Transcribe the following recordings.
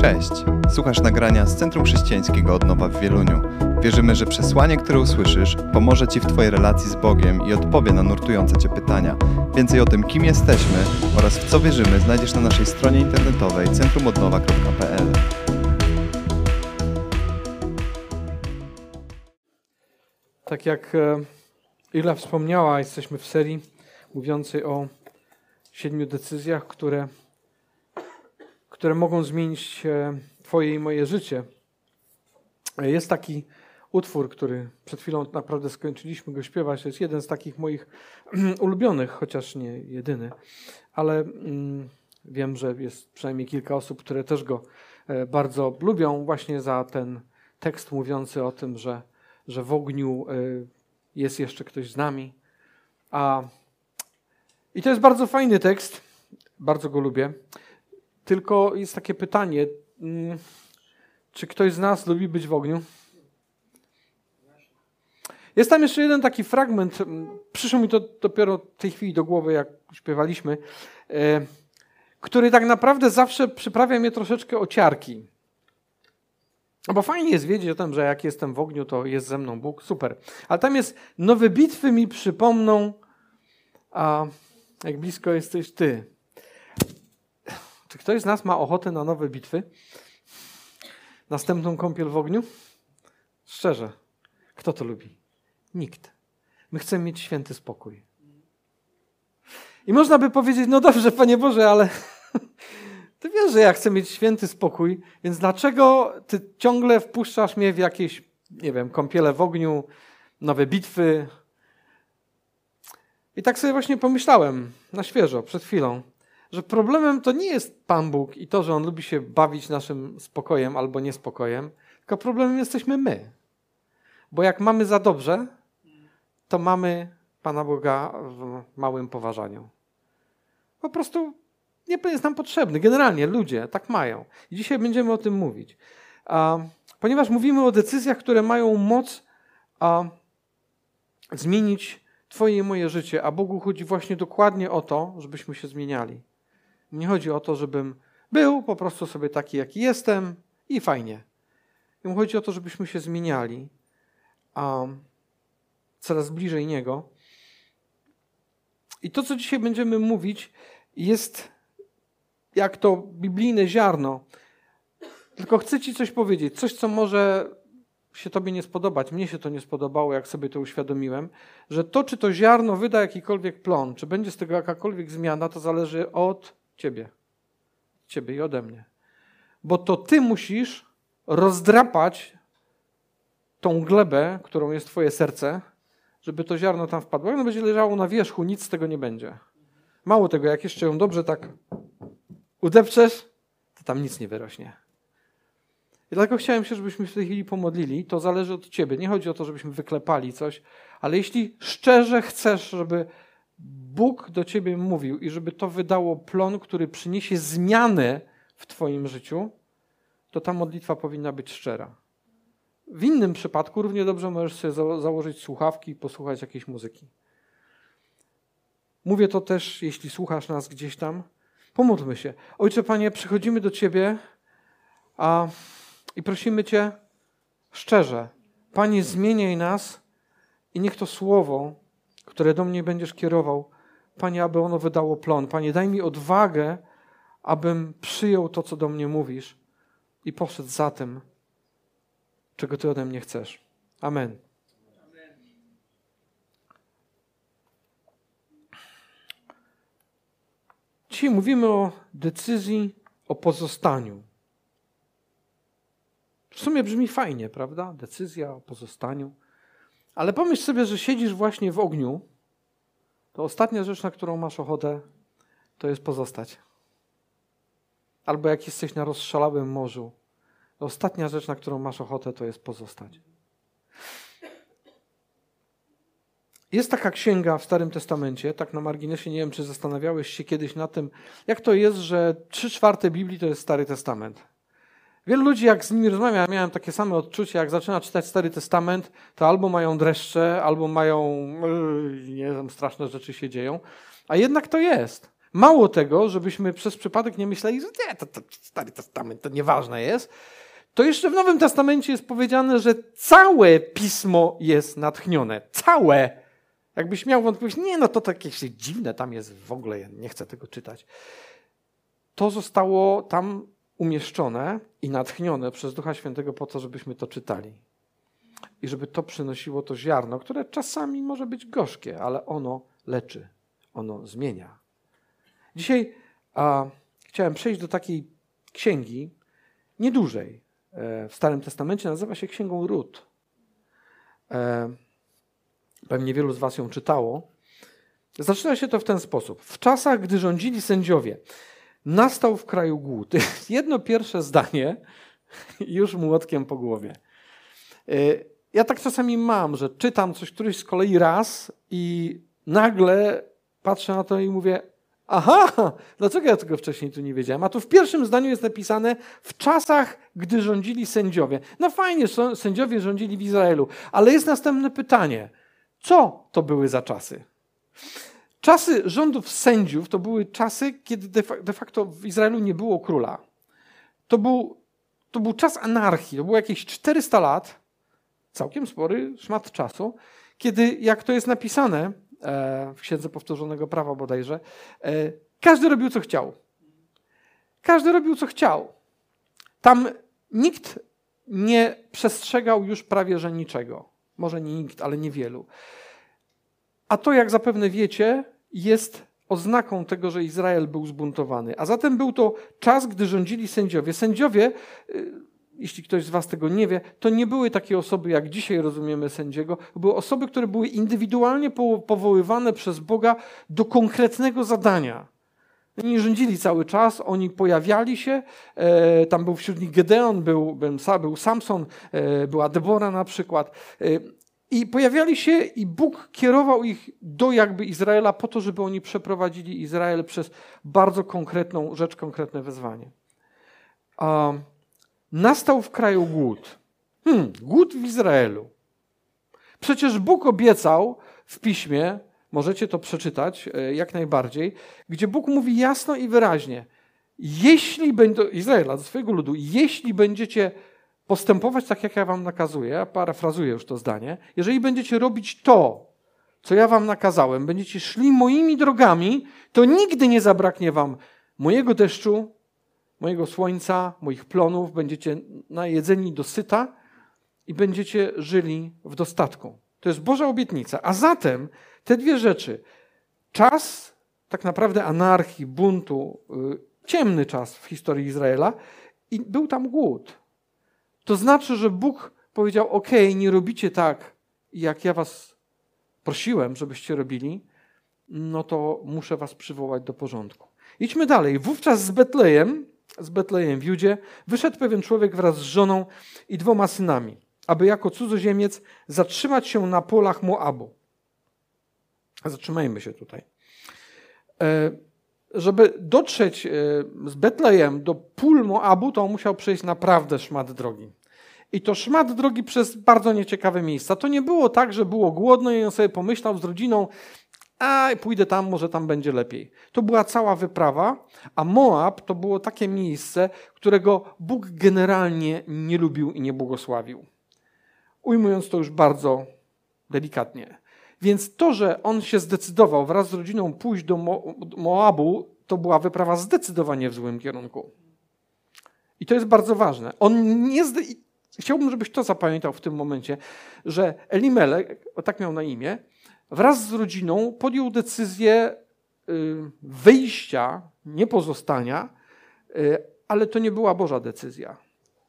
Cześć! Słuchasz nagrania z Centrum Chrześcijańskiego Odnowa w Wieluniu. Wierzymy, że przesłanie, które usłyszysz, pomoże Ci w Twojej relacji z Bogiem i odpowie na nurtujące Cię pytania. Więcej o tym, kim jesteśmy oraz w co wierzymy, znajdziesz na naszej stronie internetowej centrumodnowa.pl. Tak jak e, Ila wspomniała, jesteśmy w serii mówiącej o siedmiu decyzjach, które, które mogą zmienić e, Twoje i moje życie. Jest taki utwór, który przed chwilą naprawdę skończyliśmy go śpiewać. Jest jeden z takich moich ulubionych, chociaż nie jedyny, ale mm, wiem, że jest przynajmniej kilka osób, które też go e, bardzo lubią, właśnie za ten tekst mówiący o tym, że, że w ogniu e, jest jeszcze ktoś z nami. A, I to jest bardzo fajny tekst, bardzo go lubię. Tylko jest takie pytanie, mm, czy ktoś z nas lubi być w ogniu? Jest tam jeszcze jeden taki fragment, mm, przyszło mi to dopiero w tej chwili do głowy, jak śpiewaliśmy, e, który tak naprawdę zawsze przyprawia mnie troszeczkę ociarki. No bo fajnie jest wiedzieć o tym, że jak jestem w ogniu, to jest ze mną Bóg, super. Ale tam jest, nowe bitwy mi przypomną, a jak blisko jesteś Ty. Czy ktoś z nas ma ochotę na nowe bitwy? Następną kąpiel w ogniu? Szczerze, kto to lubi? Nikt. My chcemy mieć święty spokój. I można by powiedzieć, no dobrze, Panie Boże, ale ty wiesz, że ja chcę mieć święty spokój, więc dlaczego ty ciągle wpuszczasz mnie w jakieś, nie wiem, kąpiele w ogniu, nowe bitwy? I tak sobie właśnie pomyślałem na świeżo, przed chwilą, że problemem to nie jest Pan Bóg i to, że On lubi się bawić naszym spokojem albo niespokojem, tylko problemem jesteśmy my. Bo jak mamy za dobrze, to mamy Pana Boga w małym poważaniu. Po prostu nie jest nam potrzebny. Generalnie ludzie tak mają. I dzisiaj będziemy o tym mówić. A, ponieważ mówimy o decyzjach, które mają moc a, zmienić Twoje i moje życie, a Bogu chodzi właśnie dokładnie o to, żebyśmy się zmieniali. Nie chodzi o to, żebym był po prostu sobie taki, jaki jestem i fajnie. Mu chodzi o to, żebyśmy się zmieniali a, coraz bliżej Niego. I to, co dzisiaj będziemy mówić, jest jak to biblijne ziarno. Tylko chcę Ci coś powiedzieć, coś, co może się Tobie nie spodobać. Mnie się to nie spodobało, jak sobie to uświadomiłem, że to, czy to ziarno wyda jakikolwiek plon, czy będzie z tego jakakolwiek zmiana, to zależy od Ciebie. Ciebie i ode mnie. Bo to Ty musisz rozdrapać tą glebę, którą jest Twoje serce, żeby to ziarno tam wpadło. Ono będzie leżało na wierzchu, nic z tego nie będzie. Mało tego, jak jeszcze ją dobrze tak udepczesz, to tam nic nie wyrośnie. I dlatego chciałem się, żebyśmy w tej chwili pomodlili. To zależy od Ciebie. Nie chodzi o to, żebyśmy wyklepali coś, ale jeśli szczerze chcesz, żeby Bóg do Ciebie mówił i żeby to wydało plon, który przyniesie zmianę w Twoim życiu, to ta modlitwa powinna być szczera. W innym przypadku równie dobrze możesz sobie założyć słuchawki i posłuchać jakiejś muzyki. Mówię to też, jeśli słuchasz nas gdzieś tam. Pomódlmy się. Ojcze Panie, przychodzimy do Ciebie a, i prosimy Cię szczerze. Panie, zmieniaj nas i niech to słowo, które do mnie będziesz kierował, Panie, aby ono wydało plon. Panie, daj mi odwagę, abym przyjął to, co do mnie mówisz i poszedł za tym, czego Ty ode mnie chcesz. Amen. Dzisiaj mówimy o decyzji o pozostaniu. W sumie brzmi fajnie, prawda? Decyzja o pozostaniu. Ale pomyśl sobie, że siedzisz właśnie w ogniu, to ostatnia rzecz, na którą masz ochotę, to jest pozostać. Albo jak jesteś na rozszalałym morzu, to ostatnia rzecz, na którą masz ochotę, to jest pozostać. Jest taka księga w Starym Testamencie, tak na marginesie, nie wiem, czy zastanawiałeś się kiedyś na tym, jak to jest, że trzy czwarte Biblii to jest Stary Testament. Wielu ludzi, jak z nimi rozmawiam, miałem takie same odczucie, jak zaczyna czytać Stary Testament, to albo mają dreszcze, albo mają, nie wiem, straszne rzeczy się dzieją, a jednak to jest. Mało tego, żebyśmy przez przypadek nie myśleli, że nie, to, to Stary Testament to nieważne jest, to jeszcze w Nowym Testamencie jest powiedziane, że całe pismo jest natchnione. Całe. Jakbyś miał wątpliwość, nie, no to takie dziwne tam jest w ogóle, nie chcę tego czytać. To zostało tam umieszczone i natchnione przez Ducha Świętego po to, żebyśmy to czytali. I żeby to przynosiło to ziarno, które czasami może być gorzkie, ale ono leczy, ono zmienia. Dzisiaj a, chciałem przejść do takiej księgi, niedużej, e, w Starym Testamencie, nazywa się Księgą Rut. E, pewnie wielu z Was ją czytało. Zaczyna się to w ten sposób. W czasach, gdy rządzili sędziowie, nastał w kraju głód. Jedno pierwsze zdanie już młotkiem po głowie. E, ja tak czasami mam, że czytam coś któryś z kolei raz i nagle patrzę na to i mówię, aha, dlaczego ja tego wcześniej tu nie wiedziałem? A tu w pierwszym zdaniu jest napisane w czasach, gdy rządzili sędziowie. No fajnie, sędziowie rządzili w Izraelu, ale jest następne pytanie. Co to były za czasy? Czasy rządów sędziów to były czasy, kiedy de facto w Izraelu nie było króla. To był, to był czas anarchii. To było jakieś 400 lat, całkiem spory szmat czasu, kiedy, jak to jest napisane e, w Księdze Powtórzonego Prawa bodajże, e, każdy robił co chciał. Każdy robił co chciał. Tam nikt nie przestrzegał już prawie że niczego. Może nie nikt, ale niewielu. A to, jak zapewne wiecie, jest oznaką tego, że Izrael był zbuntowany. A zatem był to czas, gdy rządzili sędziowie. Sędziowie, y, jeśli ktoś z Was tego nie wie, to nie były takie osoby, jak dzisiaj rozumiemy sędziego. Były osoby, które były indywidualnie powoływane przez Boga do konkretnego zadania. Oni rządzili cały czas, oni pojawiali się. E, tam był wśród nich Gedeon, był, był Samson, e, była Debora na przykład. I pojawiali się i Bóg kierował ich do jakby Izraela po to, żeby oni przeprowadzili Izrael przez bardzo konkretną rzecz, konkretne wezwanie. nastał w kraju głód. Hmm, głód w Izraelu. Przecież Bóg obiecał w piśmie, Możecie to przeczytać e, jak najbardziej, gdzie Bóg mówi jasno i wyraźnie: jeśli będą, Izraela, do swojego ludu, jeśli będziecie postępować tak, jak ja wam nakazuję, parafrazuję już to zdanie, jeżeli będziecie robić to, co ja wam nakazałem, będziecie szli moimi drogami, to nigdy nie zabraknie wam mojego deszczu, mojego słońca, moich plonów, będziecie najedzeni do syta i będziecie żyli w dostatku. To jest Boża obietnica. A zatem te dwie rzeczy, czas tak naprawdę anarchii, buntu, y, ciemny czas w historii Izraela i był tam głód. To znaczy, że Bóg powiedział: OK, nie robicie tak, jak ja was prosiłem, żebyście robili, no to muszę was przywołać do porządku. Idźmy dalej. Wówczas z Betlejem, z Betlejem w Judzie, wyszedł pewien człowiek wraz z żoną i dwoma synami, aby jako cudzoziemiec zatrzymać się na polach Moabu. Zatrzymajmy się tutaj. E, żeby dotrzeć e, z Betlejem do pól Moabu, to on musiał przejść naprawdę szmat drogi. I to szmat drogi przez bardzo nieciekawe miejsca. To nie było tak, że było głodno i on sobie pomyślał z rodziną, a pójdę tam, może tam będzie lepiej. To była cała wyprawa, a Moab to było takie miejsce, którego Bóg generalnie nie lubił i nie błogosławił. Ujmując to już bardzo delikatnie. Więc to, że on się zdecydował wraz z rodziną pójść do Moabu, to była wyprawa zdecydowanie w złym kierunku. I to jest bardzo ważne. On nie zde... Chciałbym, żebyś to zapamiętał w tym momencie, że Elimelek, tak miał na imię, wraz z rodziną podjął decyzję y, wyjścia, nie pozostania, y, ale to nie była Boża decyzja.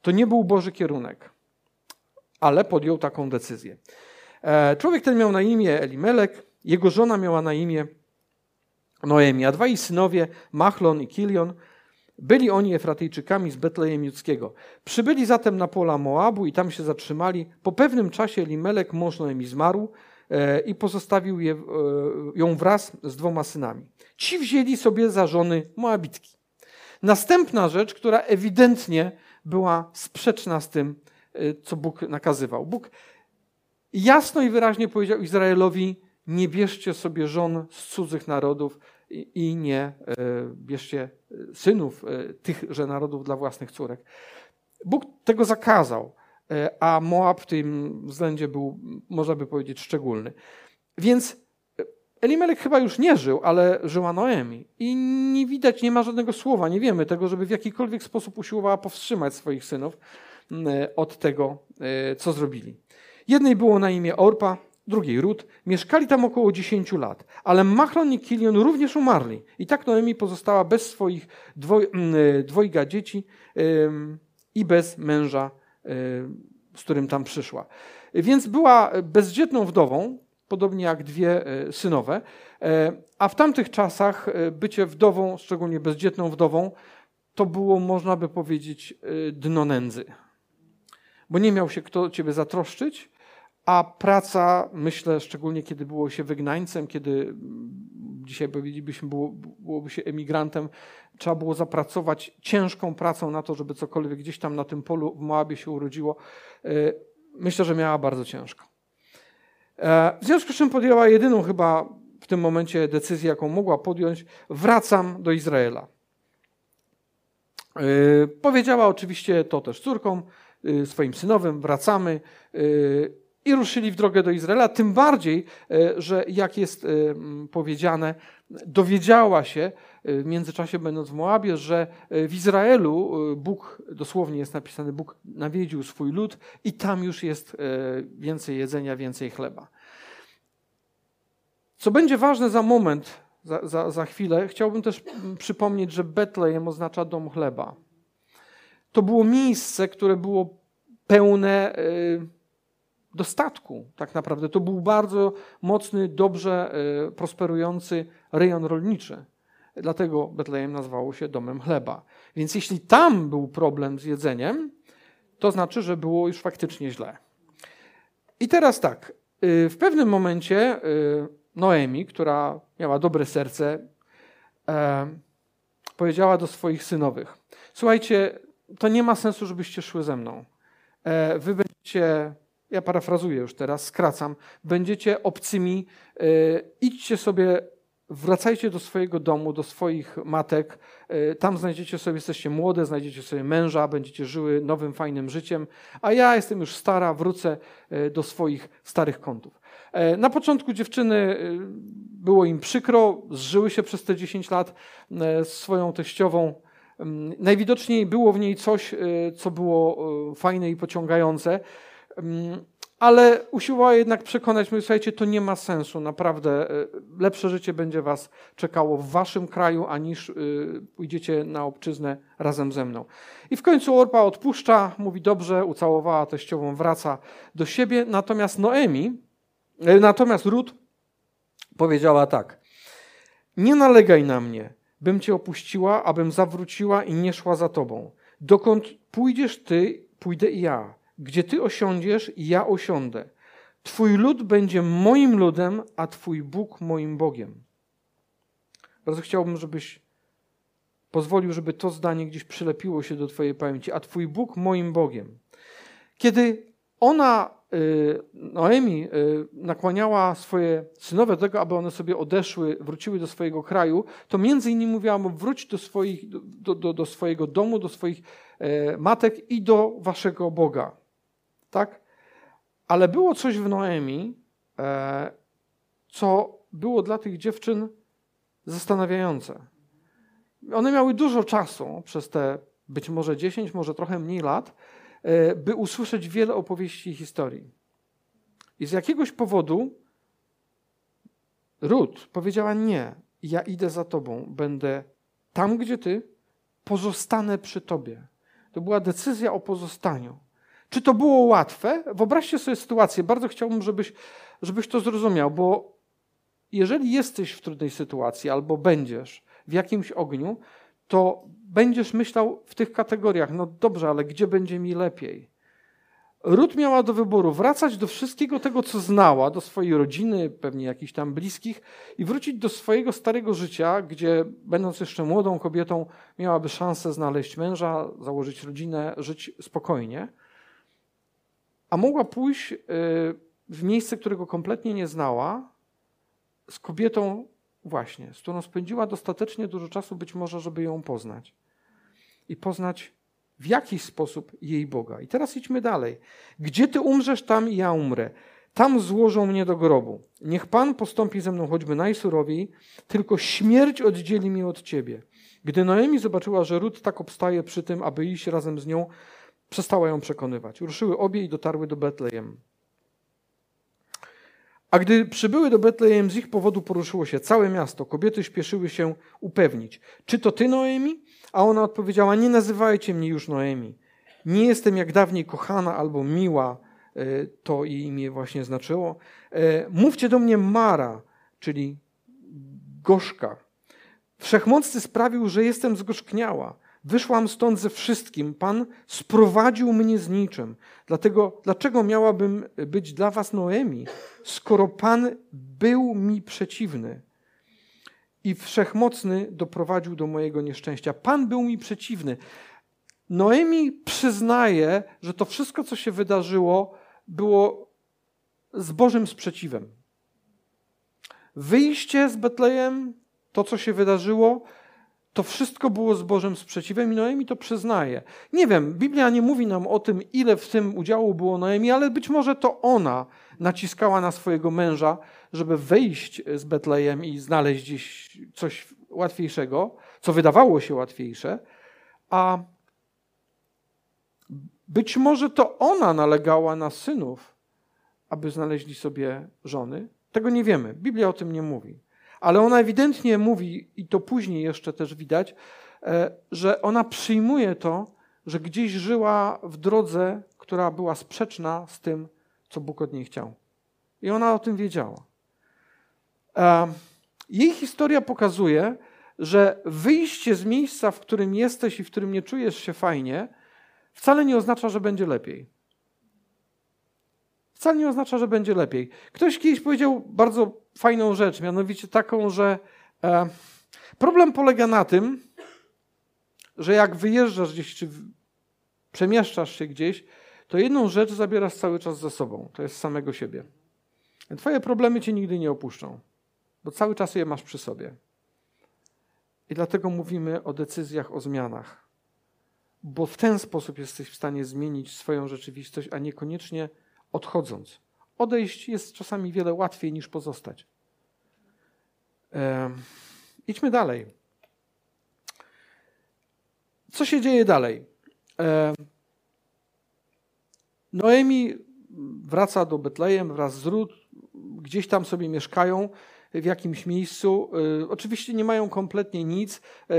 To nie był Boży kierunek, ale podjął taką decyzję. E, człowiek ten miał na imię Elimelek, jego żona miała na imię Noemi, a dwaj synowie, Machlon i Kilion, byli oni Efratyjczykami z Betlejem Judzkiego. Przybyli zatem na pola Moabu i tam się zatrzymali. Po pewnym czasie Elimelek, mąż Noemi, zmarł e, i pozostawił je, e, ją wraz z dwoma synami. Ci wzięli sobie za żony Moabitki. Następna rzecz, która ewidentnie była sprzeczna z tym, co Bóg nakazywał. Bóg jasno i wyraźnie powiedział Izraelowi: Nie bierzcie sobie żon z cudzych narodów, i, nie e, bierzcie synów tychże narodów dla własnych córek. Bóg tego zakazał, a Moab w tym względzie był, można by powiedzieć, szczególny. Więc Elimelek chyba już nie żył, ale żyła Noemi. I nie widać, nie ma żadnego słowa, nie wiemy tego, żeby w jakikolwiek sposób usiłowała powstrzymać swoich synów od tego, co zrobili. Jednej było na imię Orpa, drugiej Rut. Mieszkali tam około 10 lat, ale Machlon i Kilion również umarli. I tak Noemi pozostała bez swoich dwoj, dwojga dzieci i bez męża, z którym tam przyszła. Więc była bezdzietną wdową, podobnie jak dwie e, synowe. E, a w tamtych czasach e, bycie wdową, szczególnie bezdzietną wdową, to było, można by powiedzieć, dno nędzy. Bo nie miał się kto ciebie zatroszczyć, a praca, myślę, szczególnie kiedy było się wygnańcem, kiedy mm, dzisiaj powiedzielibyśmy, było, byłoby się emigrantem, trzeba było zapracować ciężką pracą na to, żeby cokolwiek gdzieś tam na tym polu w Moabie się urodziło. Myślę, że miała bardzo ciężko. E, w związku z czym podjęła jedyną chyba w tym momencie decyzję, jaką mogła podjąć: wracam do Izraela. E, powiedziała oczywiście to też córkom, e, swoim synowym, wracamy i ruszyli w drogę do Izraela. Tym bardziej, że jak jest powiedziane, dowiedziała się w międzyczasie, będąc w Moabie, że w Izraelu Bóg, dosłownie jest napisane, Bóg nawiedził swój lud i tam już jest więcej jedzenia, więcej chleba. Co będzie ważne za moment, za, za, za chwilę, chciałbym też przypomnieć, że Betlejem oznacza dom chleba. To było miejsce, które było pełne dostatku, tak naprawdę. To był bardzo mocny, dobrze prosperujący rejon rolniczy. Dlatego Betlejem nazwało się domem chleba. Więc jeśli tam był problem z jedzeniem, to znaczy, że było już faktycznie źle. I teraz tak, y, w pewnym momencie y, Noemi, która miała dobre serce, e, powiedziała do swoich synowych: Słuchajcie, to nie ma sensu, żebyście szły ze mną. E, wy będziecie, ja parafrazuję już teraz, skracam, będziecie obcymi, e, idźcie sobie wracajcie do swojego domu, do swoich matek. E, tam znajdziecie sobie, jesteście młode, znajdziecie sobie męża, będziecie żyły nowym, fajnym życiem, a ja jestem już stara, wrócę e, do swoich starych kątów. Na początku dziewczyny było im przykro, zżyły się przez te 10 lat z swoją teściową. Mm, najwidoczniej było w niej coś, co było fajne i pociągające. Ale usiłowała jednak przekonać mnie, słuchajcie, to nie ma sensu, naprawdę e, lepsze życie będzie was czekało w waszym kraju, aniż e, pójdziecie na obczyznę razem ze mną. I w końcu Orpa odpuszcza, mówi dobrze, ucałowała teściową, wraca do siebie, natomiast Noemi, e, natomiast Rut powiedziała tak, nie nalegaj na mnie, bym cię opuściła, abym zawróciła i nie szła za tobą. Dokąd pójdziesz ty, pójdę i ja. Gdzie ty osiądziesz, ja osiądę. Twój lud będzie moim ludem, a Twój Bóg moim Bogiem. Bardzo chciałbym, żebyś pozwolił, żeby to zdanie gdzieś przylepiło się do Twojej pamięci, a Twój Bóg moim Bogiem. Kiedy ona, y, Noemi, y, nakłaniała swoje synowe do tego, aby one sobie odeszły, wróciły do swojego kraju, to między innymi mówiła mu, wróć do, swoich, do, do, do swojego domu, do swoich e, matek i do waszego Boga tak? Ale było coś w Noemi, e, co było dla tych dziewczyn zastanawiające. One miały dużo czasu przez te być może 10, może trochę mniej lat, e, by usłyszeć wiele opowieści i historii. I z jakiegoś powodu Ruth powiedziała: Nie, ja idę za tobą, będę tam, gdzie ty, pozostanę przy tobie. To była decyzja o pozostaniu. Czy to było łatwe? Wyobraźcie sobie sytuację. Bardzo chciałbym, żebyś, żebyś to zrozumiał, bo jeżeli jesteś w trudnej sytuacji albo będziesz w jakimś ogniu, to będziesz myślał w tych kategoriach: no dobrze, ale gdzie będzie mi lepiej? Rut miała do wyboru wracać do wszystkiego tego, co znała, do swojej rodziny, pewnie jakichś tam bliskich, i wrócić do swojego starego życia, gdzie, będąc jeszcze młodą kobietą, miałaby szansę znaleźć męża, założyć rodzinę, żyć spokojnie a mogła pójść y, w miejsce, którego kompletnie nie znała, z kobietą właśnie, z którą spędziła dostatecznie dużo czasu być może, żeby ją poznać. I poznać w jakiś sposób jej Boga. I teraz idźmy dalej. Gdzie ty umrzesz, tam i ja umrę. Tam złożą mnie do grobu. Niech Pan postąpi ze mną choćby najsurowiej, tylko śmierć oddzieli mnie od ciebie. Gdy Noemi zobaczyła, że Rut tak obstaje przy tym, aby iść razem z nią, przestała ją przekonywać. Ruszyły obie i dotarły do Betlejem. A gdy przybyły do Betlejem, z ich powodu poruszyło się całe miasto. Kobiety śpieszyły się upewnić. Czy to ty, Noemi? A ona odpowiedziała: Nie nazywajcie mnie już Noemi. Nie jestem jak dawniej kochana albo miła, e, to jej imię właśnie znaczyło. E, mówcie do mnie Mara, czyli gorzka. Wszechmocny sprawił, że jestem zgorzkniała. Wyszłam stąd ze wszystkim. Pan sprowadził mnie z niczym. Dlatego, dlaczego miałabym być dla was Noemi, skoro Pan był mi przeciwny i wszechmocny doprowadził do mojego nieszczęścia? Pan był mi przeciwny. Noemi przyznaje, że to wszystko, co się wydarzyło, było z Bożym sprzeciwem. Wyjście z Betlejem, to co się wydarzyło, to wszystko było z Bożym sprzeciwem i Noemi to przyznaje. Nie wiem, Biblia nie mówi nam o tym, ile w tym udziału było Noemi, ale być może to ona naciskała na swojego męża, żeby wejść z Betlejem i znaleźć gdzieś coś łatwiejszego, co wydawało się łatwiejsze, a być może to ona nalegała na synów, aby znaleźli sobie żony. Tego nie wiemy. Biblia o tym nie mówi. Ale ona ewidentnie mówi, i to później jeszcze też widać, e, że ona przyjmuje to, że gdzieś żyła w drodze, która była sprzeczna z tym, co Bóg od niej chciał. I ona o tym wiedziała. E, jej historia pokazuje, że wyjście z miejsca, w którym jesteś i w którym nie czujesz się fajnie, wcale nie oznacza, że będzie lepiej. Wcale nie oznacza, że będzie lepiej. Ktoś kiedyś powiedział bardzo fajną rzecz, mianowicie taką, że e, problem polega na tym, że jak wyjeżdżasz gdzieś, czy przemieszczasz się gdzieś, to jedną rzecz zabierasz cały czas ze sobą, to jest samego siebie. Twoje problemy cię nigdy nie opuszczą, bo cały czas je masz przy sobie. I dlatego mówimy o decyzjach, o zmianach. Bo w ten sposób jesteś w stanie zmienić swoją rzeczywistość, a niekoniecznie odchodząc. Odejść jest czasami wiele łatwiej niż pozostać. E, idźmy dalej. Co się dzieje dalej? E, Noemi wraca do Betlejem wraz z Rut. Gdzieś tam sobie mieszkają w jakimś miejscu. E, oczywiście nie mają kompletnie nic. E,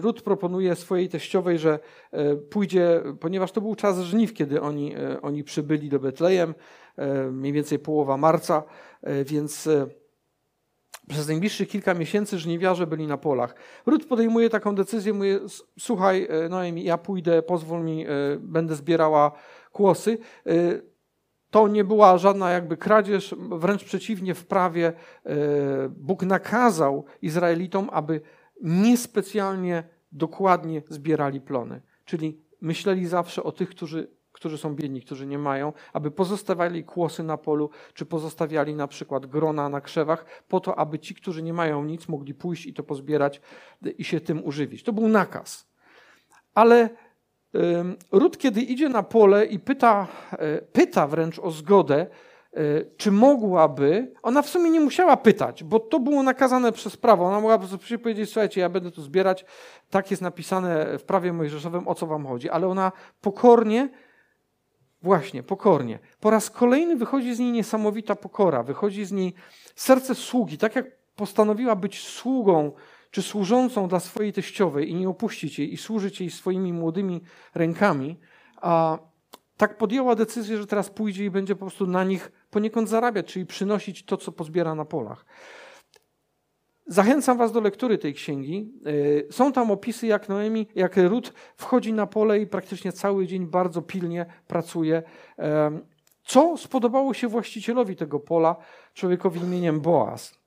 Rut proponuje swojej teściowej, że e, pójdzie, ponieważ to był czas żniw, kiedy oni, oni przybyli do Betlejem, mniej więcej połowa marca, więc przez najbliższych kilka miesięcy żniwiarze byli na polach. Rut podejmuje taką decyzję, mówi, słuchaj Noemi, ja pójdę, pozwól mi, będę zbierała kłosy to nie była żadna jakby kradzież, wręcz przeciwnie, w prawie e, Bóg nakazał Izraelitom, aby niespecjalnie dokładnie zbierali plony. Czyli myśleli zawsze o tych, którzy, którzy są biedni, którzy nie mają, aby pozostawiali kłosy na polu, czy pozostawiali na przykład grona na krzewach, po to, aby ci, którzy nie mają nic, mogli pójść i to pozbierać i się tym używić. To był nakaz. Ale Rut, kiedy idzie na pole i pyta, e, pyta wręcz o zgodę, e, czy mogłaby, ona w sumie nie musiała pytać, bo to było nakazane przez prawo. Ona mogła po prostu powiedzieć, słuchajcie, ja będę tu zbierać, tak jest napisane w prawie mojżeszowym, o co wam chodzi. Ale ona pokornie, właśnie, pokornie, po raz kolejny wychodzi z niej niesamowita pokora, wychodzi z niej serce sługi, tak jak postanowiła być sługą czy służącą dla swojej teściowej i nie opuścić jej i służyć jej swoimi młodymi rękami, a tak podjęła decyzję, że teraz pójdzie i będzie po prostu na nich poniekąd zarabiać, czyli przynosić to, co pozbiera na polach. Zachęcam Was do lektury tej księgi. Y, są tam opisy, jak Noemi, jak Rut wchodzi na pole i praktycznie cały dzień bardzo pilnie pracuje. Co spodobało się właścicielowi tego pola, człowiekowi imieniem Boaz?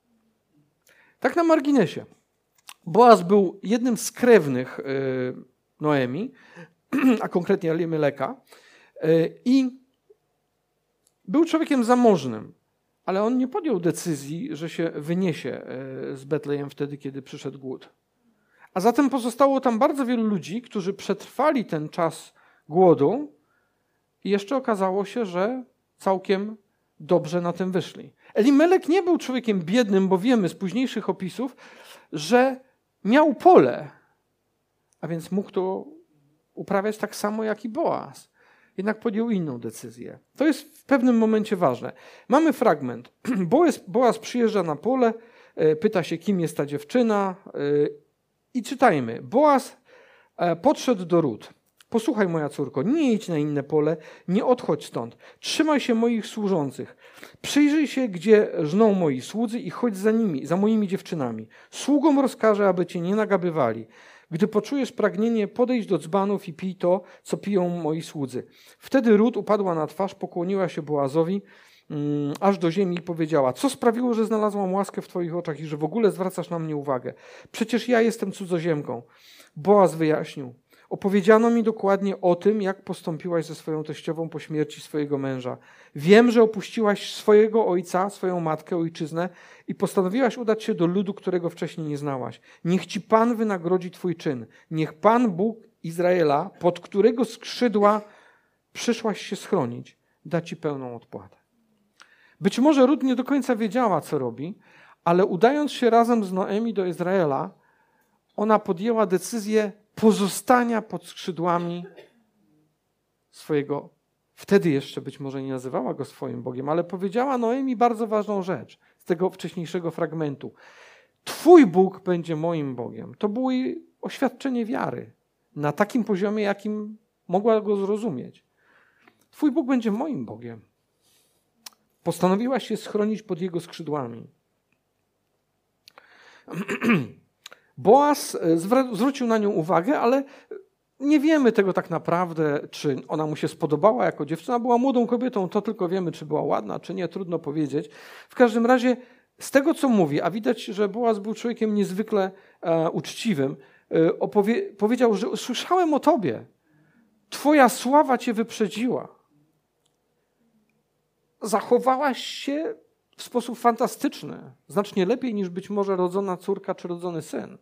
Tak na marginesie. Był jednym z krewnych y, Noemi, a konkretnie Elimeleka, y, i był człowiekiem zamożnym, ale on nie podjął decyzji, że się wyniesie e, z Betlejem wtedy, kiedy przyszedł głód. A zatem pozostało tam bardzo wielu ludzi, którzy przetrwali ten czas głodu i jeszcze okazało się, że całkiem dobrze na tym wyszli. Elimelek nie był człowiekiem biednym, bo wiemy z późniejszych opisów, że miał pole, a więc mógł to uprawiać tak samo jak i Boaz. Jednak podjął inną decyzję. To jest w pewnym momencie ważne. Mamy fragment. Boaz, Boaz przyjeżdża na pole, e, pyta się, kim jest ta dziewczyna e, i czytajmy. Boaz e, podszedł do ród. Posłuchaj, moja córko, nie idź na inne pole, nie odchodź stąd. Trzymaj się moich służących. Przyjrzyj się, gdzie żną moi słudzy i chodź za nimi, za moimi dziewczynami. Sługom rozkażę, aby cię nie nagabywali. Gdy poczujesz pragnienie, podejdź do dzbanów i pij to, co piją moi słudzy. Wtedy Ród upadła na twarz, pokłoniła się Boazowi, mm, aż do ziemi i powiedziała, co sprawiło, że znalazłam łaskę w twoich oczach i że w ogóle zwracasz na mnie uwagę? Przecież ja jestem cudzoziemką. Boaz wyjaśnił, Opowiedziano mi dokładnie o tym, jak postąpiłaś ze swoją teściową po śmierci swojego męża. Wiem, że opuściłaś swojego ojca, swoją matkę, ojczyznę i postanowiłaś udać się do ludu, którego wcześniej nie znałaś. Niech ci Pan wynagrodzi twój czyn. Niech Pan Bóg Izraela, pod którego skrzydła przyszłaś się schronić, da ci pełną odpłatę. Być może Rut nie do końca wiedziała, co robi, ale udając się razem z Noemi do Izraela, ona podjęła decyzję pozostania pod skrzydłami swojego, wtedy jeszcze być może nie nazywała go swoim Bogiem, ale powiedziała Noemi bardzo ważną rzecz z tego wcześniejszego fragmentu. Twój Bóg będzie moim Bogiem. To było jej oświadczenie wiary na takim poziomie, jakim mogła go zrozumieć. Twój Bóg będzie moim Bogiem. Postanowiła się schronić pod jego skrzydłami. Boaz e, zwrócił na nią uwagę, ale nie wiemy tego tak naprawdę, czy ona mu się spodobała jako dziewczyna. Była młodą kobietą, to tylko wiemy, czy była ładna, czy nie, trudno powiedzieć. W każdym razie, z tego co mówi, a widać, że Boaz był człowiekiem niezwykle e, uczciwym, e, opowie- powiedział, że słyszałem o tobie. Twoja sława cię wyprzedziła. Zachowałaś się w sposób fantastyczny, znacznie lepiej niż być może rodzona córka czy rodzony syn.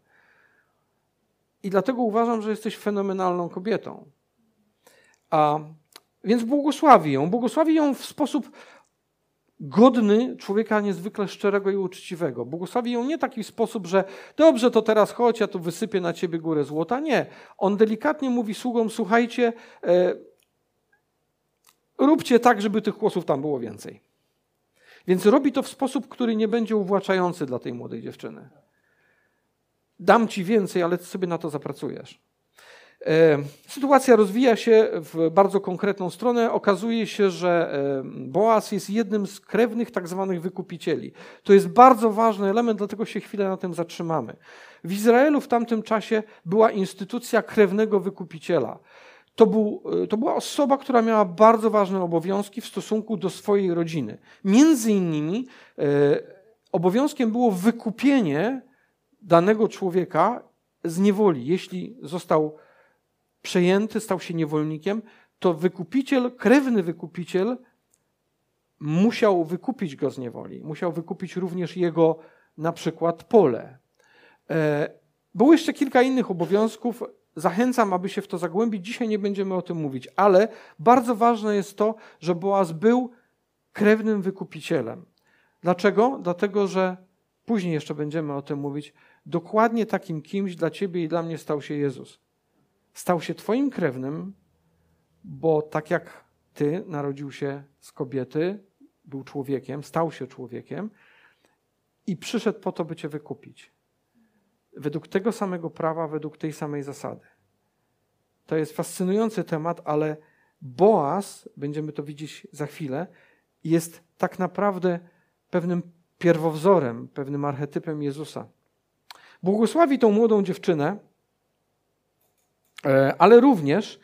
I dlatego uważam, że jesteś fenomenalną kobietą. A, więc błogosławi ją. Błogosławi ją w sposób godny człowieka niezwykle szczerego i uczciwego. Błogosławi ją nie taki sposób, że dobrze, to teraz chodź, ja tu wysypię na ciebie górę złota. Nie. On delikatnie mówi sługom, słuchajcie, e, róbcie tak, żeby tych głosów tam było więcej. Więc robi to w sposób, który nie będzie uwłaczający dla tej młodej dziewczyny dam ci więcej, ale ty sobie na to zapracujesz. E, sytuacja rozwija się w bardzo konkretną stronę. Okazuje się, że e, Boaz jest jednym z krewnych tak zwanych wykupicieli. To jest bardzo ważny element, dlatego się chwilę na tym zatrzymamy. W Izraelu w tamtym czasie była instytucja krewnego wykupiciela. To, był, e, to była osoba, która miała bardzo ważne obowiązki w stosunku do swojej rodziny. Między innymi obowiązkiem było wykupienie danego człowieka z niewoli. Jeśli został przejęty, stał się niewolnikiem, to wykupiciel, krewny wykupiciel musiał wykupić go z niewoli. Musiał wykupić również jego na przykład pole. E, było jeszcze kilka innych obowiązków. Zachęcam, aby się w to zagłębić. Dzisiaj nie będziemy o tym mówić, ale bardzo ważne jest to, że Boaz był krewnym wykupicielem. Dlaczego? Dlatego, że później jeszcze będziemy o tym mówić dokładnie takim kimś dla ciebie i dla mnie stał się Jezus. Stał się twoim krewnym, bo tak jak ty narodził się z kobiety, był człowiekiem, stał się człowiekiem i przyszedł po to, by cię wykupić. Według tego samego prawa, według tej samej zasady. To jest fascynujący temat, ale Boaz, będziemy to widzieć za chwilę, jest tak naprawdę pewnym pierwowzorem, pewnym archetypem Jezusa. Błogosławi tą młodą dziewczynę, e, ale również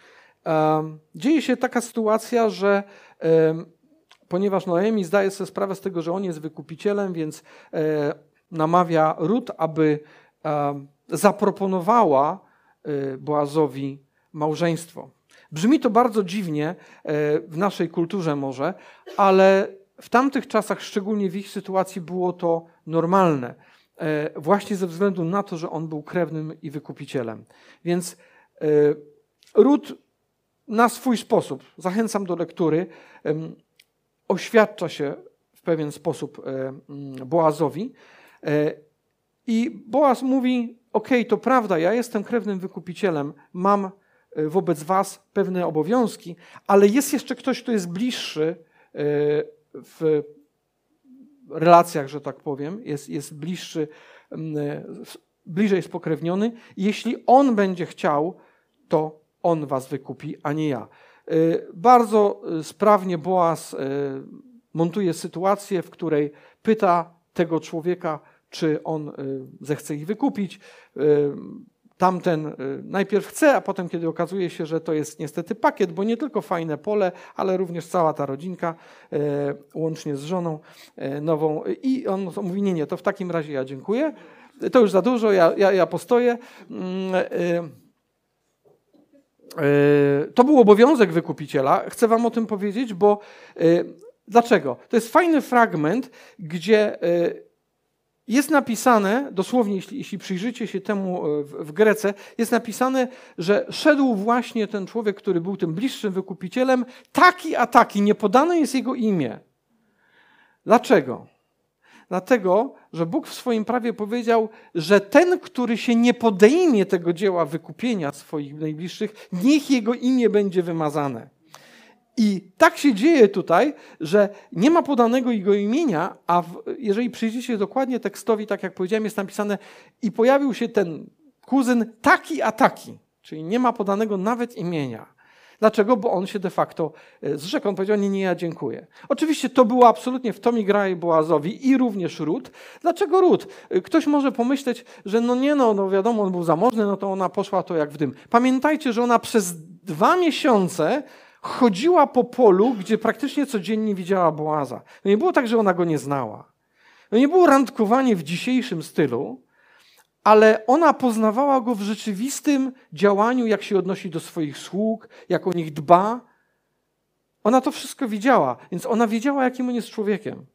dzieje się taka sytuacja, że ponieważ Noemi zdaje sobie sprawę z tego, że on jest wykupicielem, więc e, namawia Rut, aby zaproponowała e, Boazowi małżeństwo. Brzmi to bardzo dziwnie w naszej kulturze może, ale w tamtych czasach, szczególnie w ich sytuacji, było to normalne. E, właśnie ze względu na to, że on był krewnym i wykupicielem. Więc e, Ród na swój sposób, zachęcam do lektury, oświadcza się w pewien sposób e, Boazowi. I Boaz mówi: OK, to prawda, ja jestem krewnym wykupicielem, mam wobec Was pewne obowiązki, ale jest jeszcze ktoś, kto jest bliższy w relacjach, że tak powiem, jest, jest bliższy, mm, bliżej spokrewniony. Jeśli on będzie chciał, to on was wykupi, a nie ja. Y, bardzo y, sprawnie Boaz y, montuje sytuację, w której pyta tego człowieka, czy on zechce ich wykupić tamten y, najpierw chce, a potem, kiedy okazuje się, że to jest niestety pakiet, bo nie tylko fajne pole, ale również cała ta rodzinka, y, łącznie z żoną y, nową. I on mówi: Nie, nie, to w takim razie ja dziękuję. To już za dużo, ja, ja, ja postoję. Mm, to był obowiązek wykupiciela. Chcę Wam o tym powiedzieć, bo dlaczego? To jest fajny fragment, gdzie jest napisane, dosłownie, jeśli, jeśli przyjrzycie się temu e, w, w, Grece, jest napisane, że szedł właśnie ten człowiek, który był tym bliższym wykupicielem, taki a taki, nie podane jest jego imię. Dlaczego? Dlatego, że Bóg w swoim prawie powiedział, że ten, który się nie podejmie tego dzieła wykupienia swoich najbliższych, niech jego imię będzie wymazane. I tak się dzieje tutaj, że nie ma podanego jego imienia, a w, jeżeli przyjrzycie dokładnie tekstowi, tak jak powiedziałem, jest napisane i pojawił się ten kuzyn taki a taki, czyli nie ma podanego nawet imienia. Dlaczego? Bo on się de facto e, zrzekł. On powiedział, nie, nie, ja dziękuję. Oczywiście to było absolutnie w Tomi Graj Boazowi i również Ród. Dlaczego Ród? E, ktoś może pomyśleć, że no nie, no, no wiadomo, on był zamożny, no to ona poszła to jak w dym. Pamiętajcie, że ona przez dwa miesiące chodziła po polu, gdzie praktycznie codziennie widziała Boaza. No nie było tak, że ona go nie znała. No nie było randkowanie w dzisiejszym stylu, ale ona poznawała go w rzeczywistym działaniu, jak się odnosi do swoich sług, jak o nich dba. Ona to wszystko widziała, więc ona wiedziała, jakim on jest człowiekiem.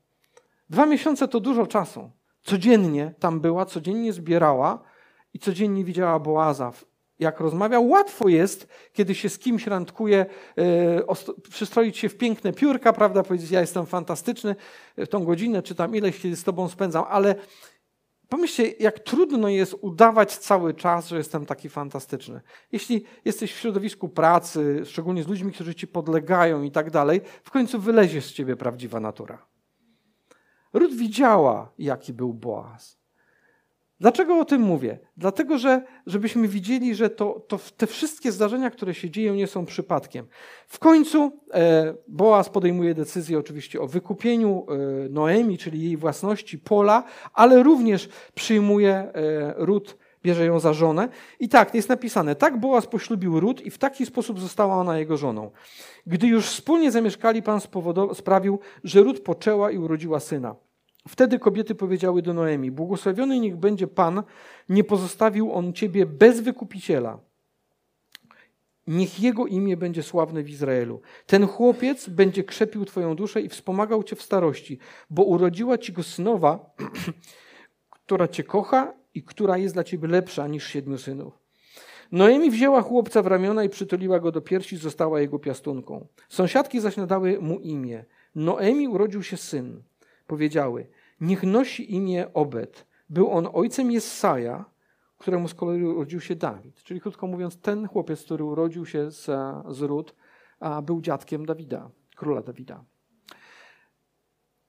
Dwa miesiące to dużo czasu. Codziennie tam była, codziennie zbierała i codziennie widziała Boaza jak rozmawiał. Łatwo jest, kiedy się z kimś randkuje, e, przystroić się w piękne piórka, prawda, powiedzieć, ja jestem fantastyczny w tą godzinę, czy tam ileś, kiedy z tobą spędzam, ale pomyślcie, jak trudno jest udawać cały czas, że jestem taki fantastyczny. Jeśli jesteś w środowisku pracy, szczególnie z ludźmi, którzy ci podlegają i tak dalej, w końcu wylezie z ciebie prawdziwa natura. Ruth widziała, jaki był Boaz. Dlaczego o tym mówię? Dlatego, że żebyśmy widzieli, że to, to te wszystkie zdarzenia, które się dzieją, nie są przypadkiem. W końcu e, Boaz podejmuje decyzję oczywiście o wykupieniu e, Noemi, czyli jej własności pola, ale również przyjmuje e, Rut, bierze ją za żonę. I tak, jest napisane, tak Boaz poślubił Rut i w taki sposób została ona jego żoną. Gdy już wspólnie zamieszkali, Pan sprawił, że Rut poczęła i urodziła syna. Wtedy kobiety powiedziały do Noemi: Błogosławiony niech będzie Pan, nie pozostawił on ciebie bez wykupiciela. Niech jego imię będzie sławne w Izraelu. Ten chłopiec będzie krzepił twoją duszę i wspomagał cię w starości, bo urodziła ci go synowa, która cię kocha i która jest dla ciebie lepsza niż siedmiu synów. Noemi wzięła chłopca w ramiona i przytuliła go do piersi, została jego piastunką. Sąsiadki zaś nadały mu imię. Noemi urodził się syn. Powiedziały: Niech nosi imię Obed. Był on ojcem Jesaja, któremu z kolei urodził się Dawid. Czyli krótko mówiąc, ten chłopiec, który urodził się z, z Ród, był dziadkiem Dawida, króla Dawida.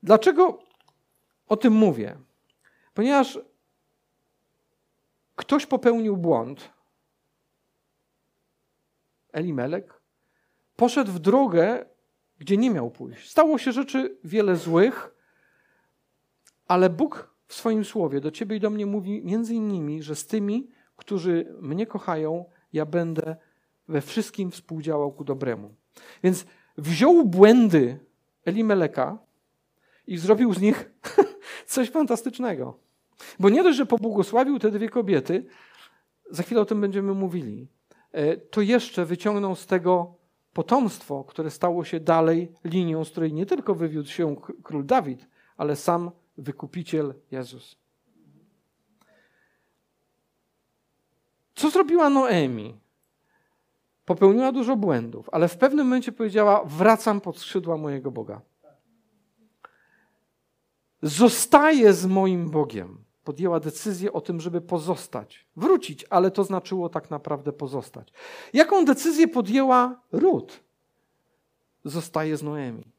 Dlaczego o tym mówię? Ponieważ ktoś popełnił błąd. Elimelek poszedł w drogę, gdzie nie miał pójść. Stało się rzeczy wiele złych, ale Bóg w swoim słowie do ciebie i do mnie mówi między innymi, że z tymi, którzy mnie kochają, ja będę we wszystkim współdziałał ku dobremu. Więc wziął błędy Elimeleka i zrobił z nich coś fantastycznego. Bo nie dość, że pobłogosławił te dwie kobiety, za chwilę o tym będziemy mówili, e, to jeszcze wyciągnął z tego potomstwo, które stało się dalej linią, z której nie tylko wywiódł się król Dawid, ale sam wykupiciel Jezus. Co zrobiła Noemi? Popełniła dużo błędów, ale w pewnym momencie powiedziała: Wracam pod skrzydła mojego Boga. Zostaję z moim Bogiem. Podjęła decyzję o tym, żeby pozostać. Wrócić, ale to znaczyło tak naprawdę pozostać. Jaką decyzję podjęła Ród? Zostaję z Noemi.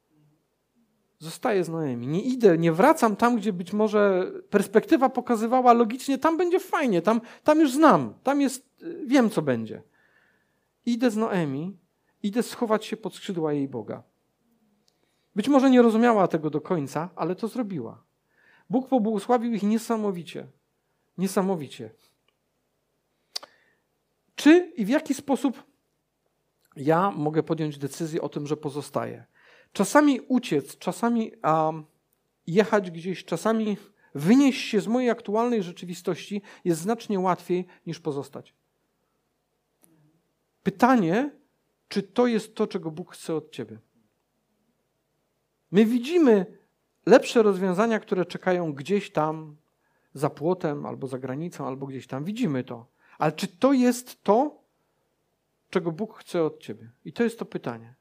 Zostaję z Noemi. Nie idę, nie wracam tam, gdzie być może perspektywa pokazywała logicznie, tam będzie fajnie, tam, tam już znam, tam jest, wiem co będzie. Idę z Noemi, idę schować się pod skrzydła jej Boga. Być może nie rozumiała tego do końca, ale to zrobiła. Bóg pobłogosławił ich niesamowicie. Niesamowicie. Czy i w jaki sposób ja mogę podjąć decyzję o tym, że pozostaję? Czasami uciec, czasami um, jechać gdzieś, czasami wynieść się z mojej aktualnej rzeczywistości jest znacznie łatwiej niż pozostać. Pytanie, czy to jest to, czego Bóg chce od ciebie? My widzimy lepsze rozwiązania, które czekają gdzieś tam za płotem, albo za granicą, albo gdzieś tam. Widzimy to. Ale czy to jest to, czego Bóg chce od ciebie? I to jest to pytanie.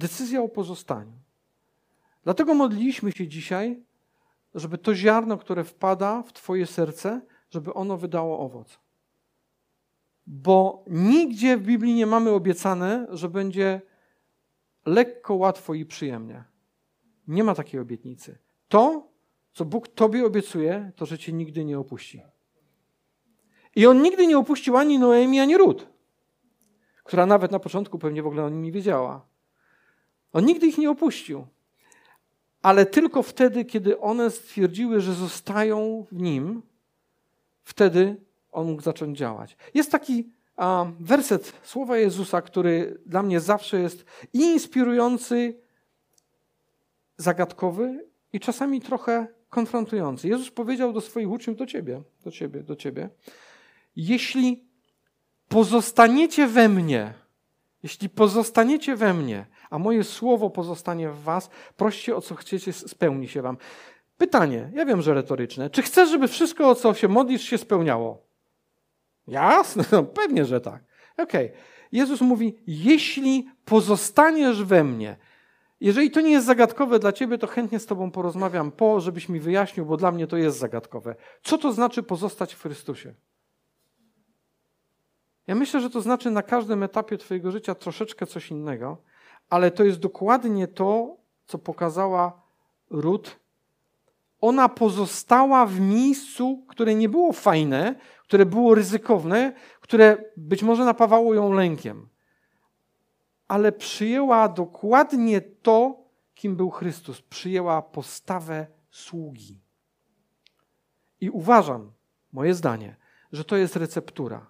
Decyzja o pozostaniu. Dlatego modliliśmy się dzisiaj, żeby to ziarno, które wpada w Twoje serce, żeby ono wydało owoc. Bo nigdzie w Biblii nie mamy obiecane, że będzie lekko, łatwo i przyjemnie. Nie ma takiej obietnicy. To, co Bóg Tobie obiecuje, to, że Cię nigdy nie opuści. I On nigdy nie opuścił ani Noemi, ani Rut, która nawet na początku pewnie w ogóle o nim nie wiedziała. On nigdy ich nie opuścił. Ale tylko wtedy, kiedy one stwierdziły, że zostają w nim, wtedy on mógł zacząć działać. Jest taki a, werset słowa Jezusa, który dla mnie zawsze jest i inspirujący, zagadkowy i czasami trochę konfrontujący. Jezus powiedział do swoich uczniów, do ciebie, do ciebie, do ciebie, jeśli pozostaniecie we mnie, jeśli pozostaniecie we mnie, a moje słowo pozostanie w was, proście o co chcecie, spełni się wam. Pytanie, ja wiem, że retoryczne. Czy chcesz, żeby wszystko, o co się modlisz, się spełniało? Jasne, no, pewnie, że tak. Okej. Okay. Jezus mówi, jeśli pozostaniesz we mnie, jeżeli to nie jest zagadkowe dla ciebie, to chętnie z tobą porozmawiam po, żebyś mi wyjaśnił, bo dla mnie to jest zagadkowe. Co to znaczy pozostać w Chrystusie? Ja myślę, że to znaczy na każdym etapie twojego życia troszeczkę coś innego, ale to jest dokładnie to, co pokazała Ruth. Ona pozostała w miejscu, które nie było fajne, które było ryzykowne, które być może napawało ją lękiem. Ale przyjęła dokładnie to, kim był Chrystus. Przyjęła postawę sługi. I uważam, moje zdanie, że to jest receptura.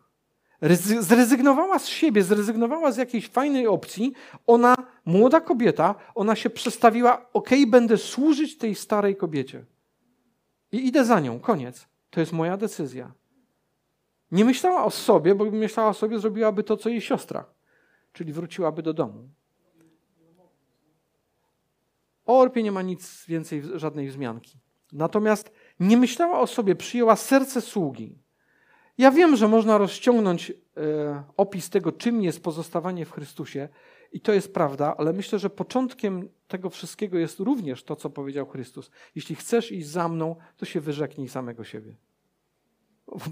Zrezygnowała z siebie, zrezygnowała z jakiejś fajnej opcji. Ona, młoda kobieta, ona się przestawiła, ok, będę służyć tej starej kobiecie. I idę za nią, koniec. To jest moja decyzja. Nie myślała o sobie, bo myślała o sobie, zrobiłaby to, co jej siostra, czyli wróciłaby do domu. O Orpie nie ma nic więcej, żadnej wzmianki. Natomiast nie myślała o sobie, przyjęła serce sługi. Ja wiem, że można rozciągnąć e, opis tego, czym jest pozostawanie w Chrystusie, i to jest prawda, ale myślę, że początkiem tego wszystkiego jest również to, co powiedział Chrystus. Jeśli chcesz iść za mną, to się wyrzeknij samego siebie.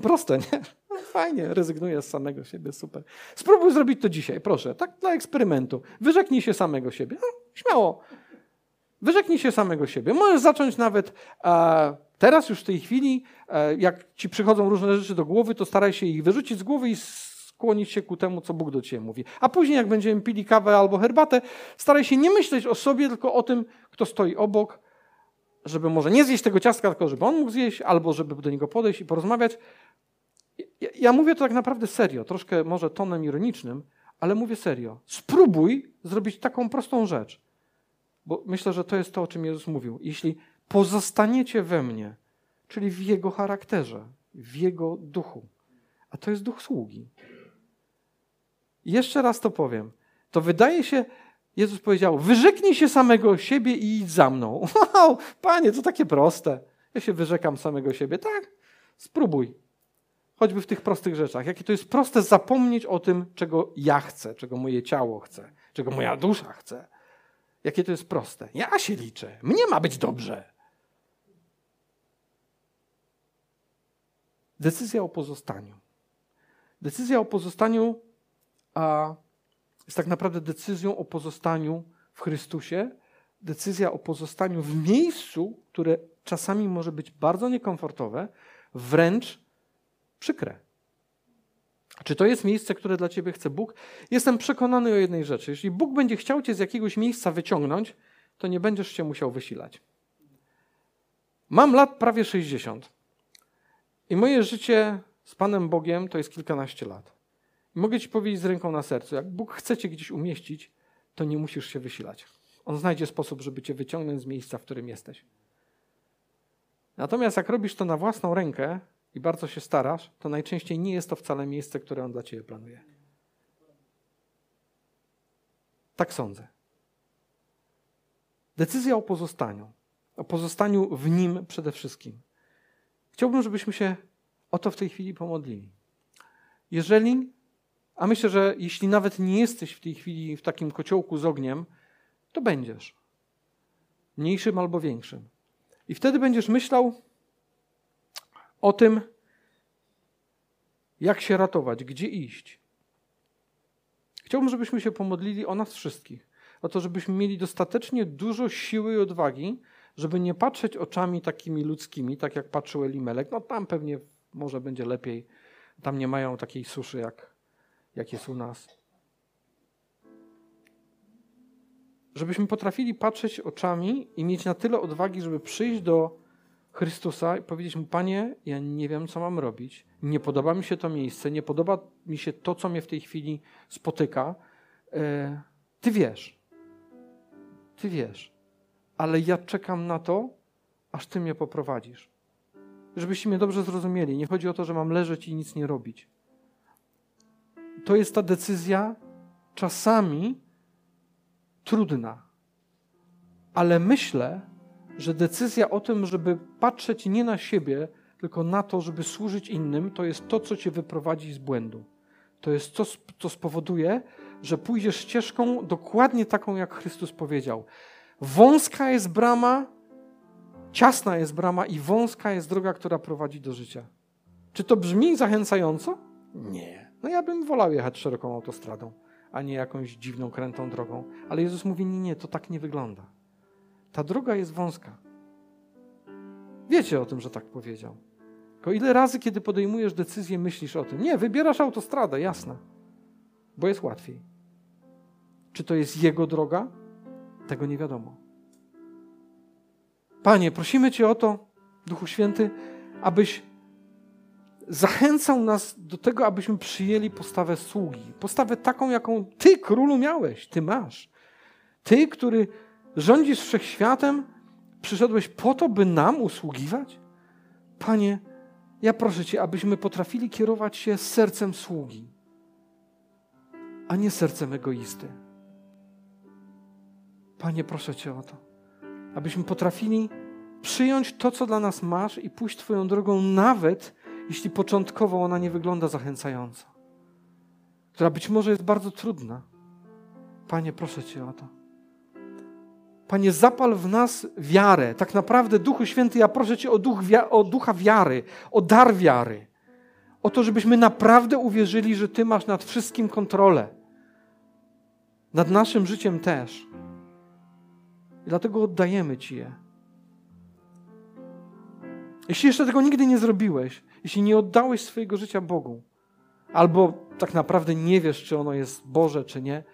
Proste, nie? No fajnie, rezygnuję z samego siebie, super. Spróbuj zrobić to dzisiaj, proszę, tak dla eksperymentu. Wyrzeknij się samego siebie. No, śmiało. Wyrzeknij się samego siebie. Możesz zacząć nawet e, teraz, już w tej chwili, e, jak ci przychodzą różne rzeczy do głowy, to staraj się ich wyrzucić z głowy i skłonić się ku temu, co Bóg do ciebie mówi. A później, jak będziemy pili kawę albo herbatę, staraj się nie myśleć o sobie, tylko o tym, kto stoi obok, żeby może nie zjeść tego ciastka, tylko żeby on mógł zjeść, albo żeby do niego podejść i porozmawiać. Ja, ja mówię to tak naprawdę serio, troszkę może tonem ironicznym, ale mówię serio. Spróbuj zrobić taką prostą rzecz, bo myślę, że to jest to, o czym Jezus mówił. Jeśli pozostaniecie we mnie, czyli w Jego charakterze, w Jego duchu, a to jest duch sługi. Jeszcze raz to powiem. To wydaje się, Jezus powiedział: Wyrzeknij się samego siebie i idź za mną. Wow, panie, to takie proste. Ja się wyrzekam samego siebie. Tak, spróbuj. Choćby w tych prostych rzeczach. Jakie to jest proste zapomnieć o tym, czego ja chcę, czego moje ciało chce, czego moja dusza chce. Jakie to jest proste. Ja się liczę. Mnie ma być dobrze. Decyzja o pozostaniu. Decyzja o pozostaniu a, jest tak naprawdę decyzją o pozostaniu w Chrystusie, decyzja o pozostaniu w miejscu, które czasami może być bardzo niekomfortowe, wręcz przykre. Czy to jest miejsce, które dla ciebie chce Bóg? Jestem przekonany o jednej rzeczy. Jeśli Bóg będzie chciał cię z jakiegoś miejsca wyciągnąć, to nie będziesz się musiał wysilać. Mam lat prawie 60. I moje życie z Panem Bogiem to jest kilkanaście lat. I mogę ci powiedzieć z ręką na sercu, jak Bóg chce cię gdzieś umieścić, to nie musisz się wysilać. On znajdzie sposób, żeby cię wyciągnąć z miejsca, w którym jesteś. Natomiast jak robisz to na własną rękę i bardzo się starasz, to najczęściej nie jest to wcale miejsce, które On dla ciebie planuje. Tak sądzę. Decyzja o pozostaniu. O pozostaniu w Nim przede wszystkim. Chciałbym, żebyśmy się o to w tej chwili pomodlili. Jeżeli, a myślę, że jeśli nawet nie jesteś w tej chwili w takim kociołku z ogniem, to będziesz. Mniejszym albo większym. I wtedy będziesz myślał o tym, jak się ratować, gdzie iść. Chciałbym, żebyśmy się pomodlili o nas wszystkich. O to, żebyśmy mieli dostatecznie dużo siły i odwagi, żeby nie patrzeć oczami takimi ludzkimi, tak jak patrzył Elimelek. No tam pewnie może będzie lepiej. Tam nie mają takiej suszy, jak, jak jest u nas. Żebyśmy potrafili patrzeć oczami i mieć na tyle odwagi, żeby przyjść do Chrystusa i powiedzieć mu: Panie, ja nie wiem, co mam robić. Nie podoba mi się to miejsce, nie podoba mi się to, co mnie w tej chwili spotyka. E, ty wiesz. Ty wiesz ale ja czekam na to, aż Ty mnie poprowadzisz. Żebyście mnie dobrze zrozumieli. Nie chodzi o to, że mam leżeć i nic nie robić. To jest ta decyzja czasami trudna, ale myślę, że decyzja o tym, żeby patrzeć nie na siebie, tylko na to, żeby służyć innym, to jest to, co cię wyprowadzi z błędu. To jest to, co spowoduje, że pójdziesz ścieżką dokładnie taką, jak Chrystus powiedział. Wąska jest brama, ciasna jest brama i wąska jest droga, która prowadzi do życia. Czy to brzmi zachęcająco? Nie. No ja bym wolał jechać szeroką autostradą, a nie jakąś dziwną, krętą drogą. Ale Jezus mówi, nie, nie, to tak nie wygląda. Ta droga jest wąska. Wiecie o tym, że tak powiedział. Tylko ile razy, kiedy podejmujesz decyzję, myślisz o tym? Nie, wybierasz autostradę, jasne, bo jest łatwiej. Czy to jest Jego droga? Tego nie wiadomo. Panie, prosimy Cię o to, Duchu Święty, abyś zachęcał nas do tego, abyśmy przyjęli postawę sługi. Postawę taką, jaką Ty, królu, miałeś, Ty masz. Ty, który rządzisz wszechświatem, przyszedłeś po to, by nam usługiwać? Panie, ja proszę Cię, abyśmy potrafili kierować się sercem sługi, a nie sercem egoisty. Panie, proszę Cię o to, abyśmy potrafili przyjąć to, co dla nas masz i pójść Twoją drogą, nawet jeśli początkowo ona nie wygląda zachęcająco, która być może jest bardzo trudna. Panie, proszę Cię o to. Panie, zapal w nas wiarę. Tak naprawdę, Duchu Święty, ja proszę Cię o, duch, o ducha wiary, o dar wiary. O to, żebyśmy naprawdę uwierzyli, że Ty masz nad wszystkim kontrolę. Nad naszym życiem też. Dlatego oddajemy Ci je. Jeśli jeszcze tego nigdy nie zrobiłeś, jeśli nie oddałeś swojego życia Bogu, albo tak naprawdę nie wiesz, czy ono jest Boże, czy nie,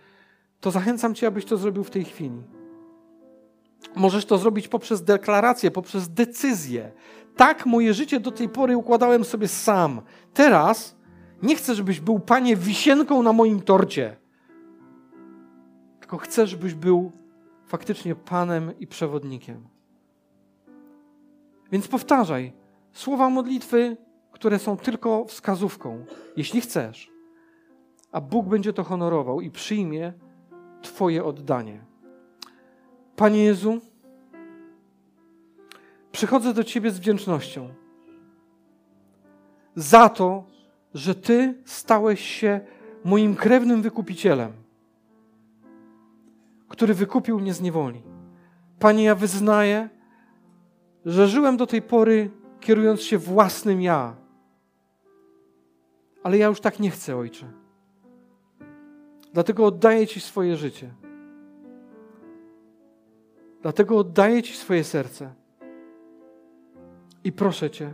to zachęcam Cię, abyś to zrobił w tej chwili. Możesz to zrobić poprzez deklarację, poprzez decyzję. Tak, moje życie do tej pory układałem sobie sam. Teraz nie chcę, żebyś był, Panie, wisienką na moim torcie. Tylko chcę, żebyś był faktycznie Panem i przewodnikiem. Więc powtarzaj słowa modlitwy, które są tylko wskazówką, jeśli chcesz. a Bóg będzie to honorował i przyjmie Twoje oddanie. Panie Jezu, przychodzę do Ciebie z wdzięcznością za to, że Ty stałeś się moim krewnym wykupicielem, który wykupił mnie z niewoli. Panie, ja wyznaję, że żyłem do tej pory kierując się własnym ja. Ale ja już tak nie chcę, Ojcze. Dlatego oddaję Ci swoje życie. Dlatego oddaję Ci swoje serce. I proszę Cię,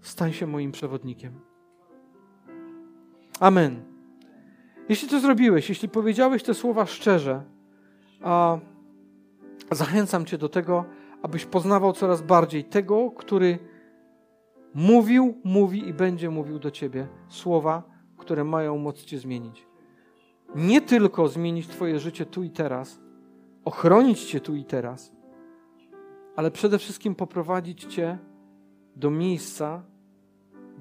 stań się moim przewodnikiem. Amen. Jeśli to zrobiłeś, jeśli powiedziałeś te słowa szczerze, a zachęcam Cię do tego, abyś poznawał coraz bardziej tego, który mówił, mówi i będzie mówił do Ciebie słowa, które mają moc Cię zmienić. Nie tylko zmienić Twoje życie tu i teraz, ochronić Cię tu i teraz, ale przede wszystkim poprowadzić Cię do miejsca,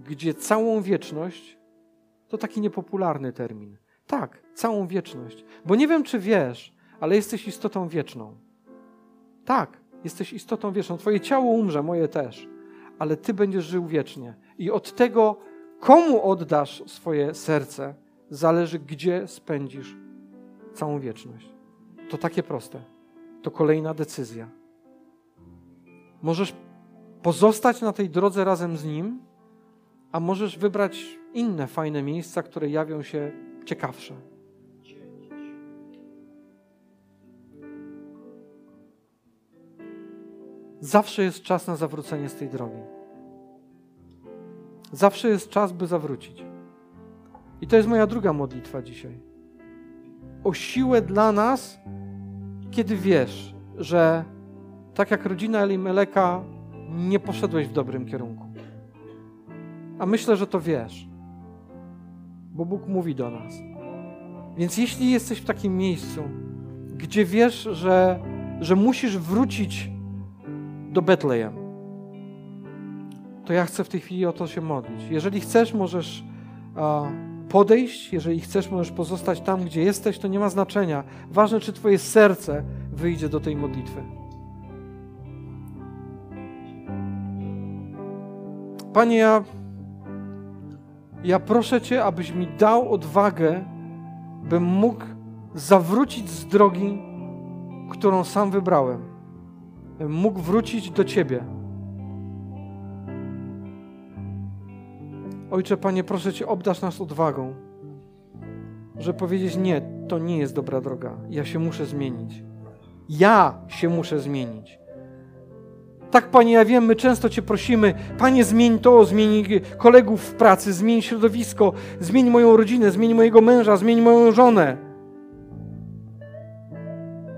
gdzie całą wieczność to taki niepopularny termin. Tak, całą wieczność. Bo nie wiem, czy wiesz, ale jesteś istotą wieczną. Tak, jesteś istotą wieczną. Twoje ciało umrze, moje też, ale Ty będziesz żył wiecznie. I od tego, komu oddasz swoje serce, zależy, gdzie spędzisz całą wieczność. To takie proste. To kolejna decyzja. Możesz pozostać na tej drodze razem z Nim, a możesz wybrać inne fajne miejsca, które jawią się ciekawsze. Zawsze jest czas na zawrócenie z tej drogi. Zawsze jest czas, by zawrócić. I to jest moja druga modlitwa dzisiaj. O siłę dla nas, kiedy wiesz, że tak jak rodzina Elimeleka, nie poszedłeś w dobrym kierunku. A myślę, że to wiesz, bo Bóg mówi do nas. Więc jeśli jesteś w takim miejscu, gdzie wiesz, że, że musisz wrócić do Betlejem, to ja chcę w tej chwili o to się modlić. Jeżeli chcesz, możesz podejść, jeżeli chcesz, możesz pozostać tam, gdzie jesteś, to nie ma znaczenia. Ważne, czy Twoje serce wyjdzie do tej modlitwy. Panie, ja, ja proszę Cię, abyś mi dał odwagę, bym mógł zawrócić z drogi, którą sam wybrałem. Mógł wrócić do Ciebie. Ojcze, Panie, proszę Cię, obdasz nas odwagą, że powiedzieć nie, to nie jest dobra droga. Ja się muszę zmienić. Ja się muszę zmienić. Tak, Panie, ja wiem, my często Cię prosimy, Panie, zmień to, zmień kolegów w pracy, zmień środowisko, zmień moją rodzinę, zmień mojego męża, zmień moją żonę.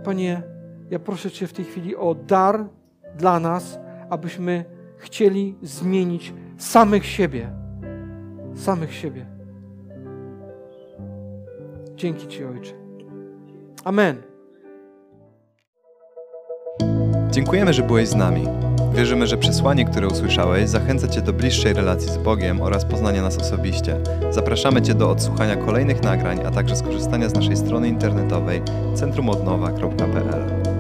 Panie, ja proszę Cię w tej chwili o dar dla nas, abyśmy chcieli zmienić samych siebie. Samych siebie. Dzięki Ci, Ojcze. Amen. Dziękujemy, że byłeś z nami. Wierzymy, że przesłanie, które usłyszałeś, zachęca Cię do bliższej relacji z Bogiem oraz poznania nas osobiście. Zapraszamy Cię do odsłuchania kolejnych nagrań, a także skorzystania z naszej strony internetowej centrumodnowa.pl.